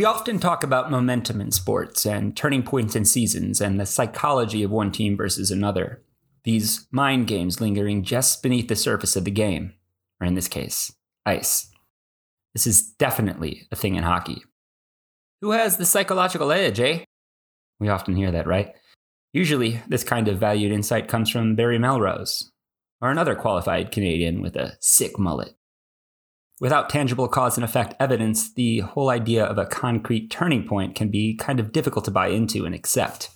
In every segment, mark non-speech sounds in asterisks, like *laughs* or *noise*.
We often talk about momentum in sports and turning points in seasons and the psychology of one team versus another. These mind games lingering just beneath the surface of the game, or in this case, ice. This is definitely a thing in hockey. Who has the psychological edge, eh? We often hear that, right? Usually, this kind of valued insight comes from Barry Melrose, or another qualified Canadian with a sick mullet. Without tangible cause and effect evidence, the whole idea of a concrete turning point can be kind of difficult to buy into and accept.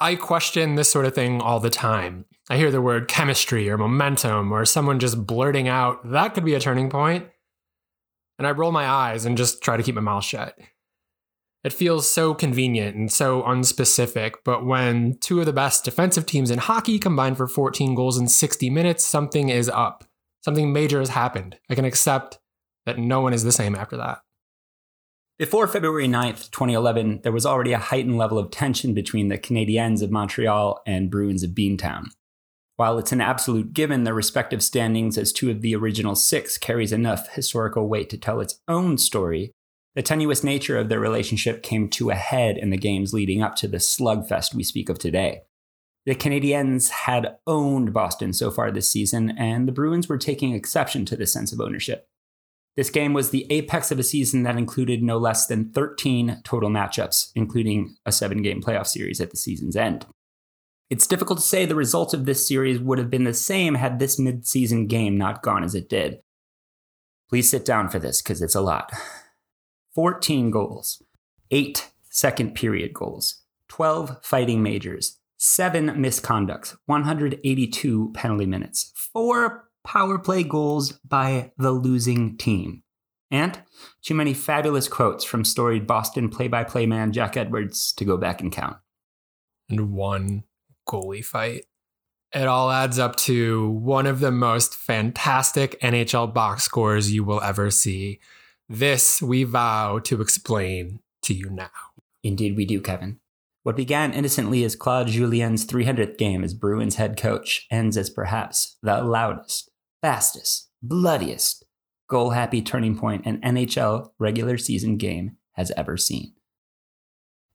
I question this sort of thing all the time. I hear the word chemistry or momentum or someone just blurting out, that could be a turning point. And I roll my eyes and just try to keep my mouth shut. It feels so convenient and so unspecific, but when two of the best defensive teams in hockey combine for 14 goals in 60 minutes, something is up. Something major has happened. I can accept that no one is the same after that. Before February 9th, 2011, there was already a heightened level of tension between the Canadiens of Montreal and Bruins of Beantown. While it's an absolute given their respective standings as two of the original six carries enough historical weight to tell its own story, the tenuous nature of their relationship came to a head in the games leading up to the slugfest we speak of today. The Canadiens had owned Boston so far this season, and the Bruins were taking exception to this sense of ownership. This game was the apex of a season that included no less than 13 total matchups, including a seven game playoff series at the season's end. It's difficult to say the results of this series would have been the same had this mid-season game not gone as it did. Please sit down for this because it's a lot. 14 goals, 8 second period goals, 12 fighting majors, 7 misconducts, 182 penalty minutes, 4 power play goals by the losing team. And too many fabulous quotes from storied Boston play by play man Jack Edwards to go back and count. And one goalie fight. It all adds up to one of the most fantastic NHL box scores you will ever see. This we vow to explain to you now. Indeed, we do, Kevin. What began innocently as Claude Julien's 300th game as Bruins head coach ends as perhaps the loudest, fastest, bloodiest, goal happy turning point an NHL regular season game has ever seen.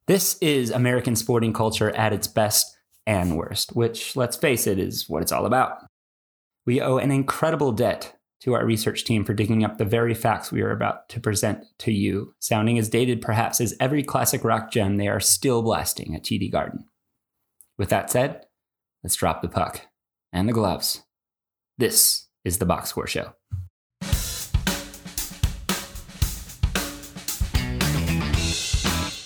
This is American sporting culture at its best and worst, which, let's face it, is what it's all about. We owe an incredible debt to our research team for digging up the very facts we are about to present to you, sounding as dated perhaps as every classic rock gem they are still blasting at TD Garden. With that said, let's drop the puck and the gloves. This is the Box Score Show.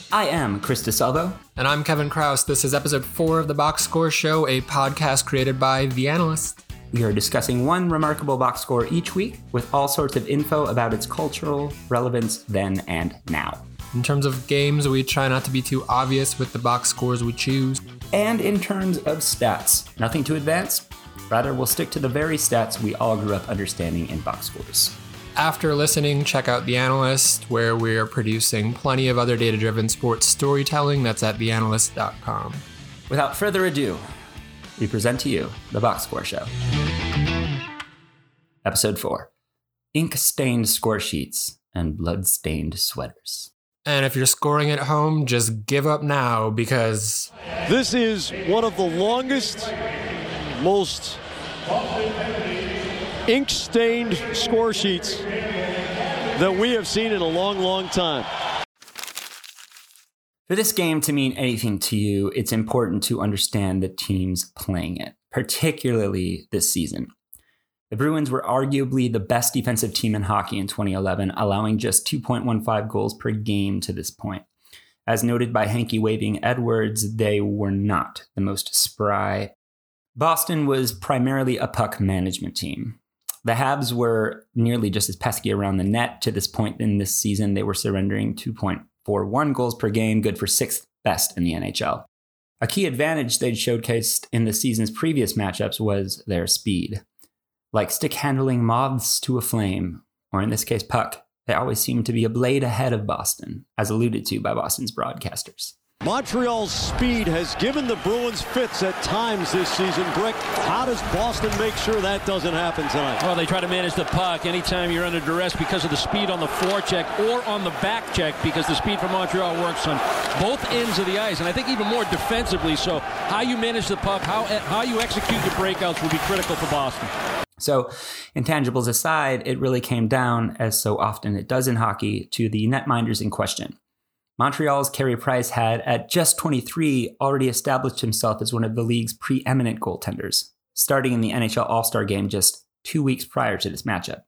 I am Chris DeSalvo. And I'm Kevin Chroust. This is episode four of the Box Score Show, a podcast created by The Analyst. We are discussing one remarkable box score each week with all sorts of info about its cultural relevance then and now. In terms of games, we try not to be too obvious with the box scores we choose. And in terms of stats, nothing to advance, Rather, we'll stick to the very stats we all grew up understanding in box scores. After listening, check out The Analyst, where we are producing plenty of other data driven sports storytelling. That's at theanalyst.com. Without further ado, we present to you The Box Score Show. Episode 4 Ink stained score sheets and blood stained sweaters. And if you're scoring at home, just give up now because. This is one of the longest most ink stained score sheets that we have seen in a long, long time. For this game to mean anything to you, it's important to understand the teams playing it, particularly this season. The Bruins were arguably the best defensive team in hockey in 2011, allowing just 2.15 goals per game to this point. As noted by Hanky Waving Edwards, they were not the most spry Boston was primarily a puck management team. The Habs were nearly just as pesky around the net. To this point in this season, they were surrendering 2.41 goals per game, good for sixth best in the NHL. A key advantage they'd showcased in the season's previous matchups was their speed. Like stick handling moths to a flame, or in this case, puck, they always seemed to be a blade ahead of Boston, as alluded to by Boston's broadcasters. Montreal's speed has given the Bruins fits at times this season. Brick, how does Boston make sure that doesn't happen tonight? Well, they try to manage the puck anytime you're under duress because of the speed on the forecheck or on the back check because the speed from Montreal works on both ends of the ice. And I think even more defensively. So how you manage the puck, how, how you execute your breakouts will be critical for Boston. So, intangibles aside, it really came down, as so often it does in hockey, to the netminders in question. Montreal's Carey Price had, at just 23, already established himself as one of the league's preeminent goaltenders, starting in the NHL All Star game just two weeks prior to this matchup.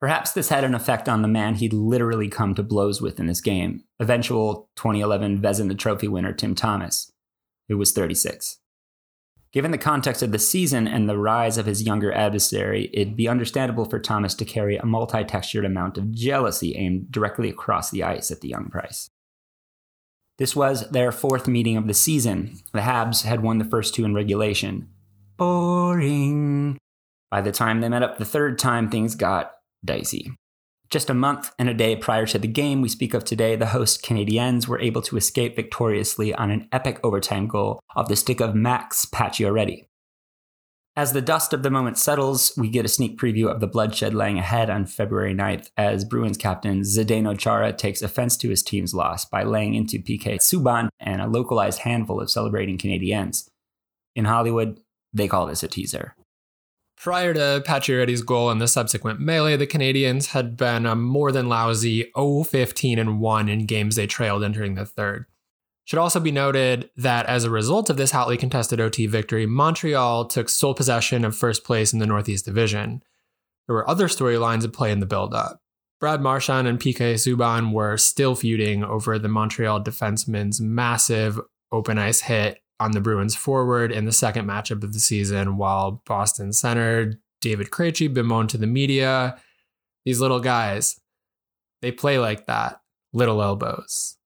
Perhaps this had an effect on the man he'd literally come to blows with in this game, eventual 2011 Vezina Trophy winner Tim Thomas, who was 36. Given the context of the season and the rise of his younger adversary, it'd be understandable for Thomas to carry a multi textured amount of jealousy aimed directly across the ice at the young Price. This was their fourth meeting of the season. The Habs had won the first two in regulation. Boring. By the time they met up the third time, things got dicey. Just a month and a day prior to the game we speak of today, the host Canadiens were able to escape victoriously on an epic overtime goal off the stick of Max Pacioretty. As the dust of the moment settles, we get a sneak preview of the bloodshed laying ahead on February 9th as Bruins captain Zdeno Chara takes offense to his team's loss by laying into PK Subban and a localized handful of celebrating Canadiens. In Hollywood, they call this a teaser. Prior to Pacioretty's goal and the subsequent melee, the Canadiens had been a more than lousy 0-15 and 1 in games they trailed entering the third. Should also be noted that as a result of this hotly contested OT victory, Montreal took sole possession of first place in the Northeast Division. There were other storylines at play in the build-up. Brad Marchand and PK Subban were still feuding over the Montreal defenseman's massive open ice hit on the Bruins forward in the second matchup of the season, while Boston center David Krejci bemoaned to the media, these little guys, they play like that, little elbows.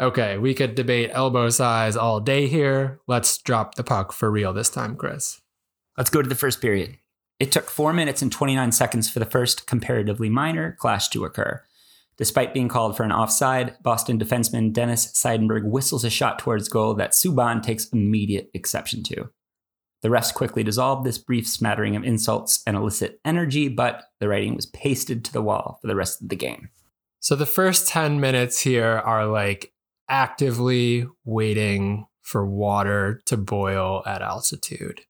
Okay, we could debate elbow size all day here. Let's drop the puck for real this time, Chris. Let's go to the first period. It took 4 minutes and 29 seconds for the first comparatively minor clash to occur. Despite being called for an offside, Boston defenseman Dennis Seidenberg whistles a shot towards goal that Subban takes immediate exception to. The refs quickly dissolved this brief smattering of insults and illicit energy, but the writing was pasted to the wall for the rest of the game. So the first 10 minutes here are like actively waiting for water to boil at altitude.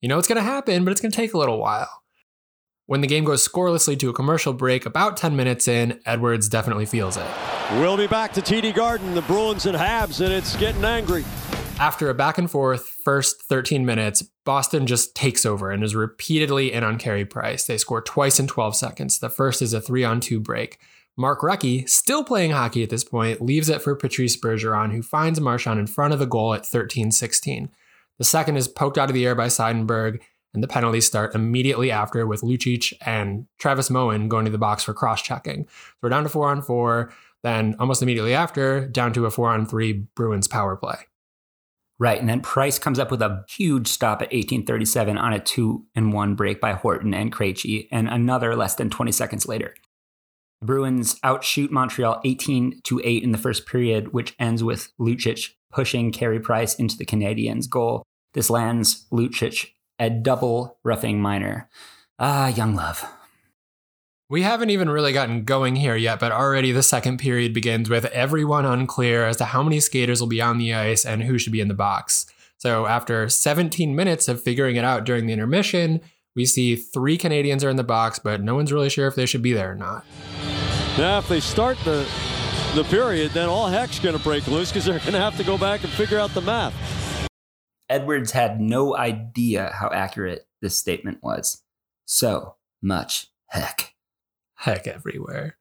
You know it's going to happen, but it's going to take a little while. When the game goes scorelessly to a commercial break, about 10 minutes in, Edwards definitely feels it. We'll be back to TD Garden, the Bruins and Habs, and it's getting angry. After a back and forth first 13 minutes, Boston just takes over and is repeatedly in on Carey Price. They score twice in 12 seconds. The first is a three on two break. Mark Recchi, still playing hockey at this point, leaves it for Patrice Bergeron, who finds Marchand in front of the goal at 13 16. The second is poked out of the air by Seidenberg, and the penalties start immediately after with Lucic and Travis Moen going to the box for cross checking. So we're down to four on four. Then almost immediately after, down to a four on three Bruins power play. Right, and then Price comes up with a huge stop at 1837 on a two and one break by Horton and Krejci, and another less than 20 seconds later. The Bruins outshoot Montreal 18 to 8 in the first period, which ends with Lucic pushing Carey Price into the Canadiens' goal. This lands Lucic a double roughing minor. Ah, young love. We haven't even really gotten going here yet, but already the second period begins with everyone unclear as to how many skaters will be on the ice and who should be in the box. So after 17 minutes of figuring it out during the intermission, we see three Canadians are in the box, but no one's really sure if they should be there or not. Now, if they start the the period, then all heck's going to break loose because they're going to have to go back and figure out the math. Edwards had no idea how accurate this statement was. So much heck. Heck everywhere.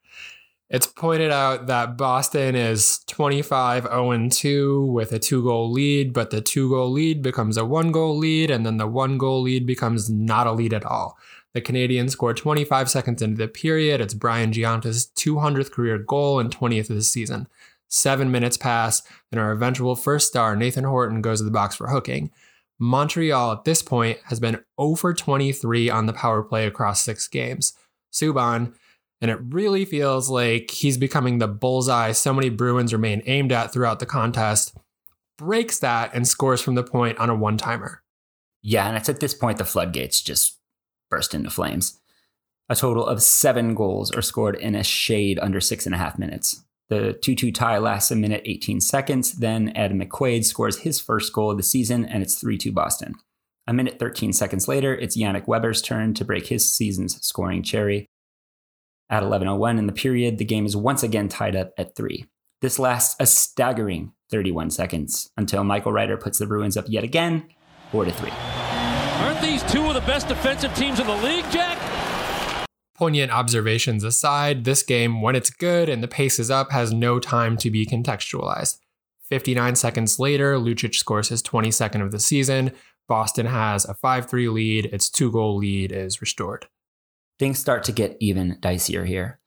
It's pointed out that Boston is 25 0 2 with a two goal lead, but the two goal lead becomes a one goal lead, and then the one goal lead becomes not a lead at all. The Canadiens score 25 seconds into the period. It's Brian Gionta's 200th career goal and 20th of the season. Seven minutes pass, then our eventual first star, Nathan Horton, goes to the box for hooking. Montreal at this point has been oh over 23 on the power play across six games. Subban And it really feels like he's becoming the bullseye so many Bruins remain aimed at throughout the contest, breaks that and scores from the point on a one timer. Yeah, and it's at this point the floodgates just burst into flames. A total of seven goals are scored in a shade under six and a half minutes. The 2 2 tie lasts a minute 18 seconds. Then Adam McQuaid scores his first goal of the season, and it's 3 2 Boston. A minute 13 seconds later, it's Yannick Weber's turn to break his season's scoring cherry. At 11.01 in the period, the game is once again tied up at 3. This lasts a staggering 31 seconds until Michael Ryder puts the Bruins up yet again, 4 to 3. Aren't these two of the best defensive teams in the league, Jack? Poignant observations aside, this game, when it's good and the pace is up, has no time to be contextualized. 59 seconds later, Lucic scores his 22nd of the season. Boston has a 5 3 lead. Its two goal lead is restored. Things start to get even dicier here.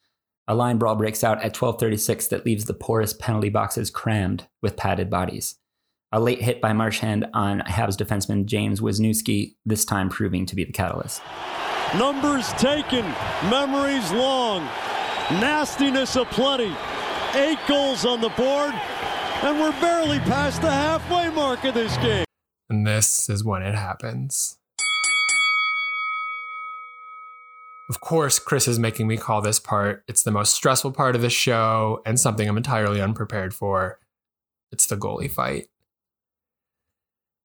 A line brawl breaks out at 12:36 that leaves the porous penalty boxes crammed with padded bodies. A late hit by Marchand on Habs defenseman James Wisniewski, this time proving to be the catalyst. Numbers taken, memories long, nastiness aplenty. Eight goals on the board, and we're barely past the halfway mark of this game. And this is when it happens. Of course, Chris is making me call this part. It's the most stressful part of the show and something I'm entirely unprepared for. It's the goalie fight.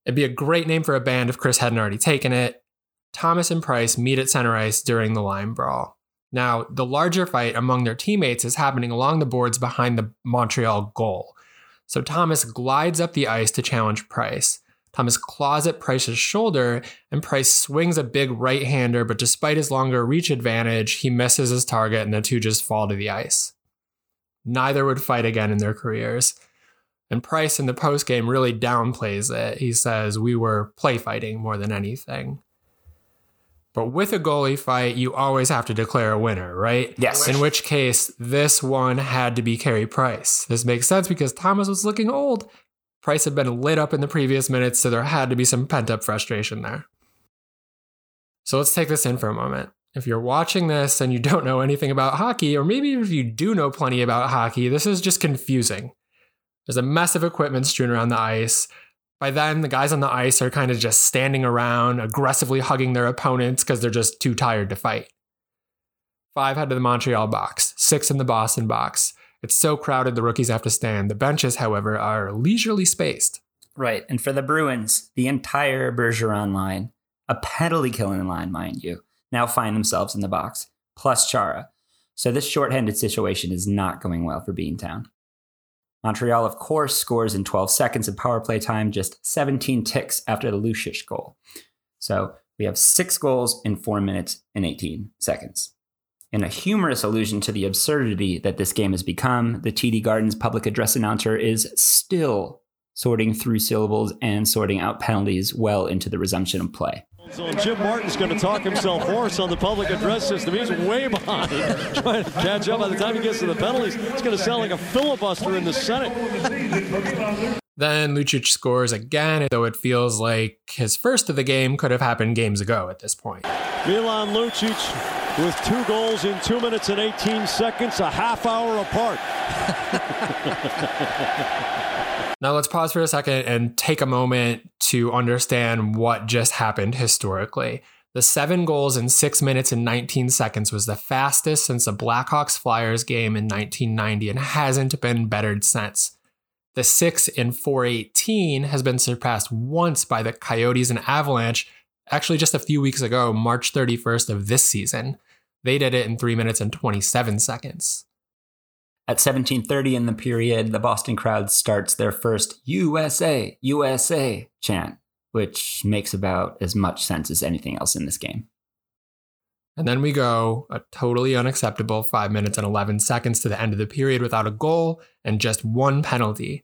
It'd be a great name for a band if Chris hadn't already taken it. Thomas and Price meet at center ice during the line brawl. Now, the larger fight among their teammates is happening along the boards behind the Montreal goal. So Thomas glides up the ice to challenge Price. Thomas claws at Price's shoulder, and Price swings a big right hander, but despite his longer reach advantage, he misses his target and the two just fall to the ice. Neither would fight again in their careers. And Price in the postgame really downplays it. He says, We were play fighting more than anything. But with a goalie fight, you always have to declare a winner, right? Yes. In which case, this one had to be Carey Price. This makes sense because Thomas was looking old Price had been lit up in the previous minutes, so there had to be some pent up frustration there. So let's take this in for a moment. If you're watching this and you don't know anything about hockey, or maybe if you do know plenty about hockey, this is just confusing. There's a mess of equipment strewn around the ice. By then, the guys on the ice are kind of just standing around, aggressively hugging their opponents because they're just too tired to fight. Five head to the Montreal box, six in the Boston box. It's so crowded the rookies have to stand. The benches, however, are leisurely spaced. Right. And for the Bruins, the entire Bergeron line, a penalty killing line, mind you, now find themselves in the box, plus Chara. So this shorthanded situation is not going well for Beantown. Montreal, of course, scores in 12 seconds of power play time, just 17 ticks after the Lucic goal. So we have six goals in four minutes and 18 seconds. In a humorous allusion to the absurdity that this game has become, the TD Gardens public address announcer is still sorting through syllables and sorting out penalties well into the resumption of play. So Jim Martin's going to talk himself hoarse on the public address system. He's way behind, *laughs* trying to catch up. By the time he gets to the penalties, it's going to sound like a filibuster in the Senate. Then Lucic scores again, though it feels like his first of the game could have happened games ago at this point. Milan Lucic with two goals in two minutes and 18 seconds, a half hour apart. *laughs* now let's pause for a second and take a moment to understand what just happened historically. The seven goals in six minutes and 19 seconds was the fastest since the Blackhawks Flyers game in 1990 and hasn't been bettered since. The six in 418 has been surpassed once by the Coyotes and Avalanche actually just a few weeks ago, March 31st of this season. They did it in 3 minutes and 27 seconds. At 17:30 in the period, the Boston crowd starts their first USA, USA chant, which makes about as much sense as anything else in this game. And then we go a totally unacceptable 5 minutes and 11 seconds to the end of the period without a goal and just one penalty.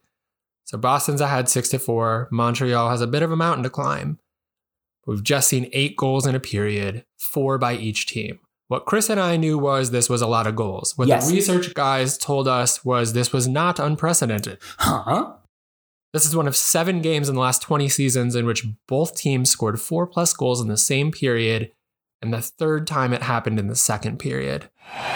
So Boston's ahead 6 to 4. Montreal has a bit of a mountain to climb. We've just seen eight goals in a period, four by each team. What Chris and I knew was this was a lot of goals. What yes. the research guys told us was this was not unprecedented. Huh? This is one of seven games in the last 20 seasons in which both teams scored four plus goals in the same period, and the third time it happened in the second period.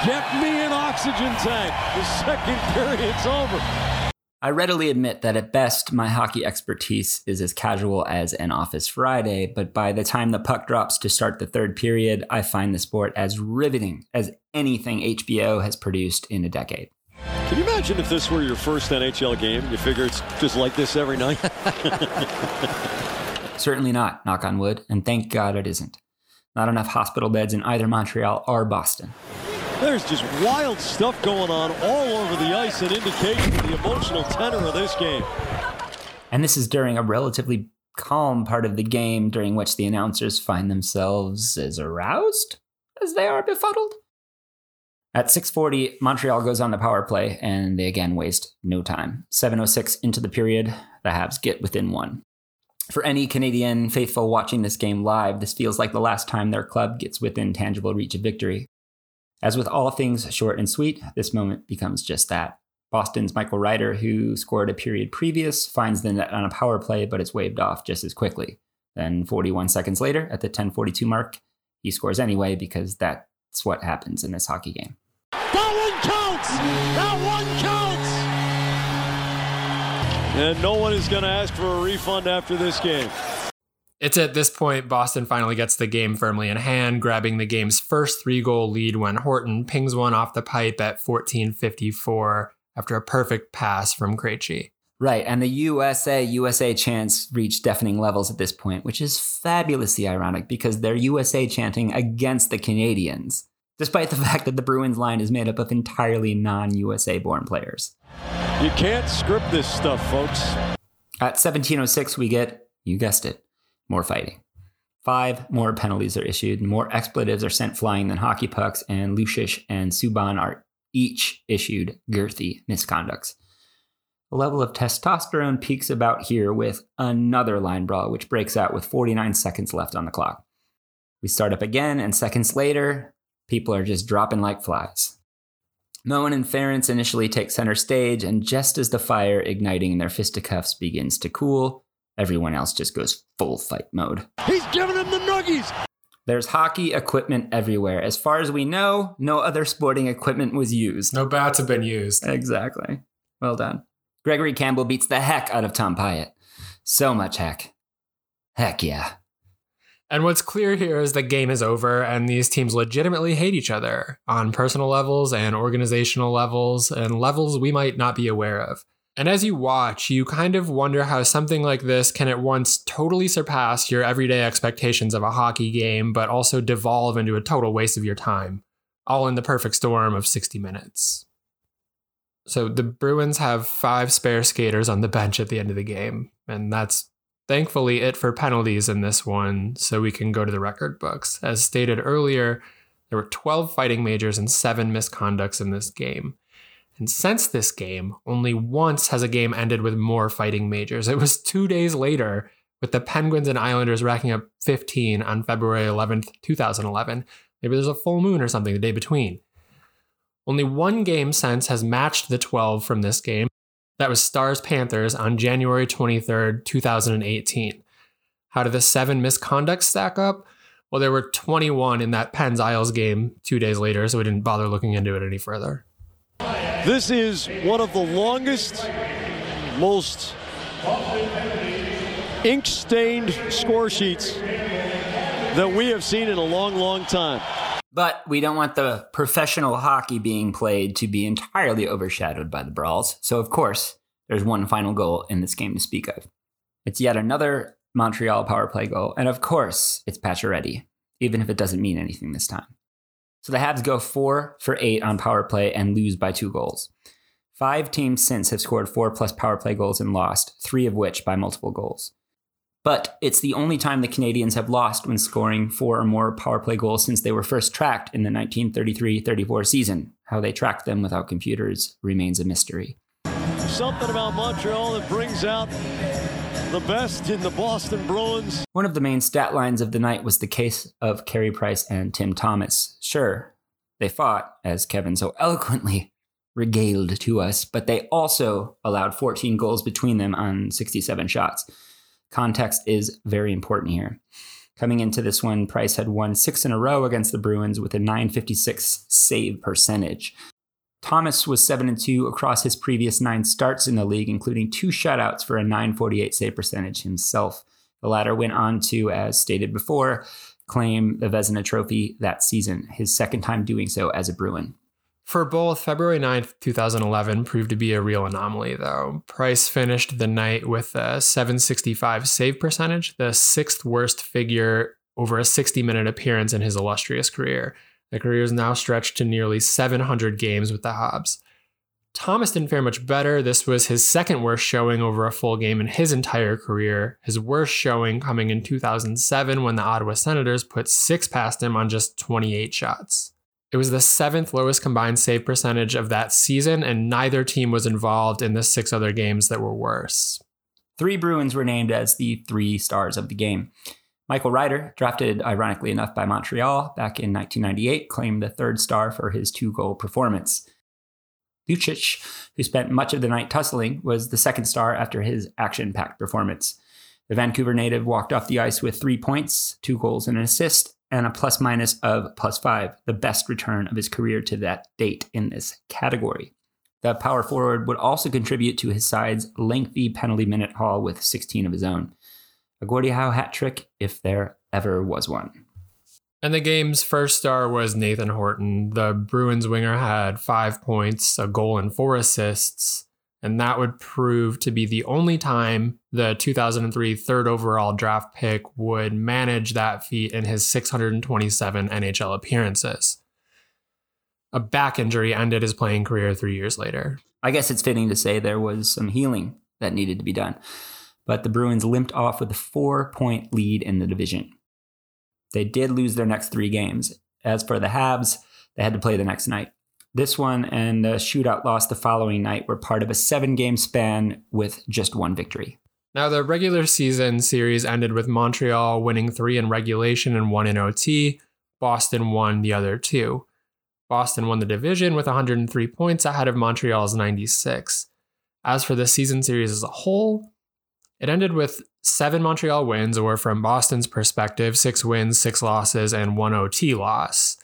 Get me an oxygen tank. The second period's over. I readily admit that at best, my hockey expertise is as casual as an office Friday, but by the time the puck drops to start the third period, I find the sport as riveting as anything HBO has produced in a decade. Can you imagine if this were your first NHL game? You figure it's just like this every night? *laughs* Certainly not, knock on wood, and thank God it isn't. Not enough hospital beds in either Montreal or Boston. There's just wild stuff going on all over the ice, an indication of the emotional tenor of this game. And this is during a relatively calm part of the game during which the announcers find themselves as aroused as they are befuddled. At 6:40, Montreal goes on the power play and they again waste no time. 7:06 into the period, the Habs get within 1. For any Canadian faithful watching this game live, this feels like the last time their club gets within tangible reach of victory. As with all things short and sweet, this moment becomes just that. Boston's Michael Ryder, who scored a period previous, finds the net on a power play, but it's waved off just as quickly. Then 41 seconds later, at the 1042 mark, he scores anyway because that's what happens in this hockey game. That one counts! That one counts! And no one is going to ask for a refund after this game. It's at this point Boston finally gets the game firmly in hand, grabbing the game's first three goal lead when Horton pings one off the pipe at 14:54 after a perfect pass from Krejci. Right, and the USA USA chants reach deafening levels at this point, which is fabulously ironic because they're USA chanting against the Canadians, despite the *laughs* fact that the Bruins line is made up of entirely non-USA born players. You can't script this stuff, folks. At 1706 we get, you guessed it, more fighting. Five more penalties are issued, more expletives are sent flying than hockey pucks, and Lucic and Subban are each issued girthy misconducts. The level of testosterone peaks about here with another line brawl, which breaks out with 49 seconds left on the clock. We start up again, and seconds later, people are just dropping like flies. Moen and Ference initially take center stage, and just as the fire igniting in their fisticuffs begins to cool, everyone else just goes full fight mode. He's giving him the nuggies. There's hockey equipment everywhere. As far as we know, no other sporting equipment was used. No bats have been used. Exactly. Well done. Gregory Campbell beats the heck out of Tom Pyatt. So much heck. Heck yeah. And what's clear here is the game is over and these teams legitimately hate each other on personal levels and organizational levels and levels we might not be aware of. And as you watch, you kind of wonder how something like this can at once totally surpass your everyday expectations of a hockey game, but also devolve into a total waste of your time, all in the perfect storm of 60 minutes. So the Bruins have five spare skaters on the bench at the end of the game, and that's thankfully it for penalties in this one, so we can go to the record books. As stated earlier, there were 12 fighting majors and seven misconducts in this game. And since this game, only once has a game ended with more fighting majors. It was two days later, with the Penguins and Islanders racking up 15 on February 11th, 2011. Maybe there's a full moon or something the day between. Only one game since has matched the 12 from this game. That was Stars Panthers on January 23rd, 2018. How did the seven misconducts stack up? Well, there were 21 in that Pens Isles game two days later, so we didn't bother looking into it any further. This is one of the longest, most ink stained score sheets that we have seen in a long, long time. But we don't want the professional hockey being played to be entirely overshadowed by the brawls. So, of course, there's one final goal in this game to speak of. It's yet another Montreal power play goal. And of course, it's Pacioretty, even if it doesn't mean anything this time. So the Habs go four for eight on power play and lose by two goals. Five teams since have scored four plus power play goals and lost, three of which by multiple goals. But it's the only time the Canadians have lost when scoring four or more power play goals since they were first tracked in the 1933 34 season. How they tracked them without computers remains a mystery. Something about Montreal that brings out the best in the Boston Bruins. One of the main stat lines of the night was the case of Carey Price and Tim Thomas. Sure, they fought, as Kevin so eloquently regaled to us, but they also allowed 14 goals between them on 67 shots. Context is very important here. Coming into this one, Price had won six in a row against the Bruins with a 956 save percentage. Thomas was 7 and 2 across his previous nine starts in the league, including two shutouts for a 948 save percentage himself. The latter went on to, as stated before, claim the Vezina Trophy that season, his second time doing so as a Bruin. For both, February 9th, 2011 proved to be a real anomaly, though. Price finished the night with a 765 save percentage, the sixth worst figure over a 60 minute appearance in his illustrious career. The career is now stretched to nearly 700 games with the Habs. Thomas didn't fare much better. This was his second worst showing over a full game in his entire career. His worst showing coming in 2007 when the Ottawa Senators put six past him on just 28 shots. It was the seventh lowest combined save percentage of that season, and neither team was involved in the six other games that were worse. Three Bruins were named as the three stars of the game. Michael Ryder, drafted ironically enough by Montreal back in 1998, claimed the third star for his two goal performance. Lucic, who spent much of the night tussling, was the second star after his action packed performance. The Vancouver native walked off the ice with three points, two goals, and an assist, and a plus minus of plus five, the best return of his career to that date in this category. The power forward would also contribute to his side's lengthy penalty minute haul with 16 of his own. A Gordie Howe hat trick, if there ever was one. And the game's first star was Nathan Horton. The Bruins winger had five points, a goal, and four assists and that would prove to be the only time the 2003 third overall draft pick would manage that feat in his 627 NHL appearances. A back injury ended his playing career three years later. I guess it's fitting to say there was some healing that needed to be done, but the Bruins limped off with a four point lead in the division. They did lose their next three games. As for the Habs, they had to play the next night. This one and the shootout loss the following night were part of a seven game span with just one victory. Now, the regular season series ended with Montreal winning three in regulation and one in OT. Boston won the other two. Boston won the division with 103 points ahead of Montreal's 96. As for the season series as a whole, it ended with seven Montreal wins, or from Boston's perspective, six wins, six losses, and one OT loss.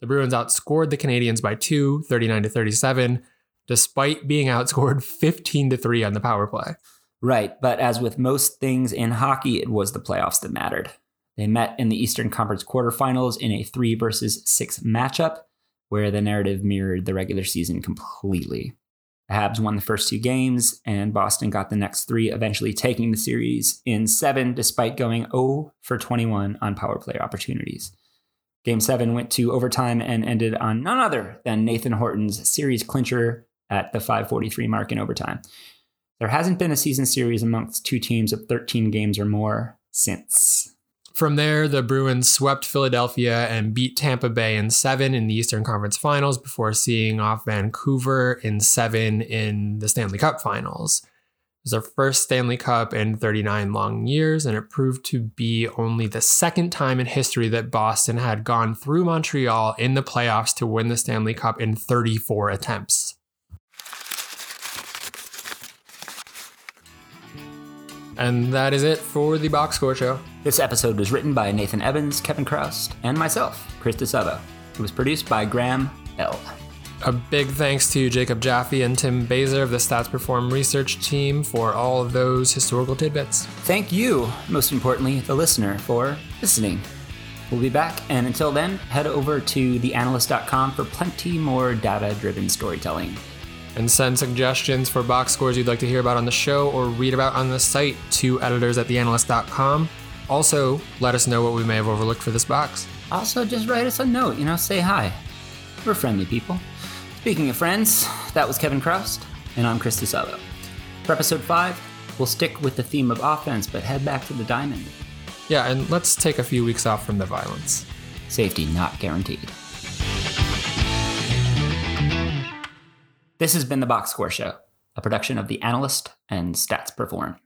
The Bruins outscored the Canadiens by 2, 39 to 37, despite being outscored *laughs* 15 to 3 on the power play. Right, but as with most things in hockey, it was the playoffs that mattered. They met in the Eastern Conference quarterfinals in a 3 versus 6 matchup where the narrative mirrored the regular season completely. The Habs won the first two games, and Boston got the next three, eventually taking the series in seven despite going 0 for 21 on power play opportunities. Game seven went to overtime and ended on none other than Nathan Horton's series clincher at the 543 mark in overtime. There hasn't been a season series amongst two teams of 13 games or more since. From there, the Bruins swept Philadelphia and beat Tampa Bay in seven in the Eastern Conference Finals before seeing off Vancouver in seven in the Stanley Cup Finals It was their first Stanley Cup in 39 long years, and it proved to be only the second time in history that Boston had gone through Montreal in the playoffs to win the Stanley Cup in 34 attempts. And that is it for the Box Score Show. This episode was written by Nathan Evans, Kevin Chroust, and myself, Chris DeSalvo. It was produced by Graham L. A big thanks to Jacob Jaffe and Tim Baser of the Stats Perform research team for all of those historical tidbits. Thank you, most importantly, the listener, for listening. We'll be back, and until then, head over to theanalyst.com for plenty more data driven storytelling. And send suggestions for box scores you'd like to hear about on the show or read about on the site to editors at theanalyst.com. Also, let us know what we may have overlooked for this box. Also, just write us a note, you know, say hi. We're friendly people. Speaking of friends, that was Kevin Chroust, and I'm Chris DeSalvo. For episode 5, we'll stick with the theme of offense, but head back to the diamond. Yeah, and let's take a few weeks off from the violence. Safety not guaranteed. This has been the Box Score Show, a production of The Analyst and Stats Perform.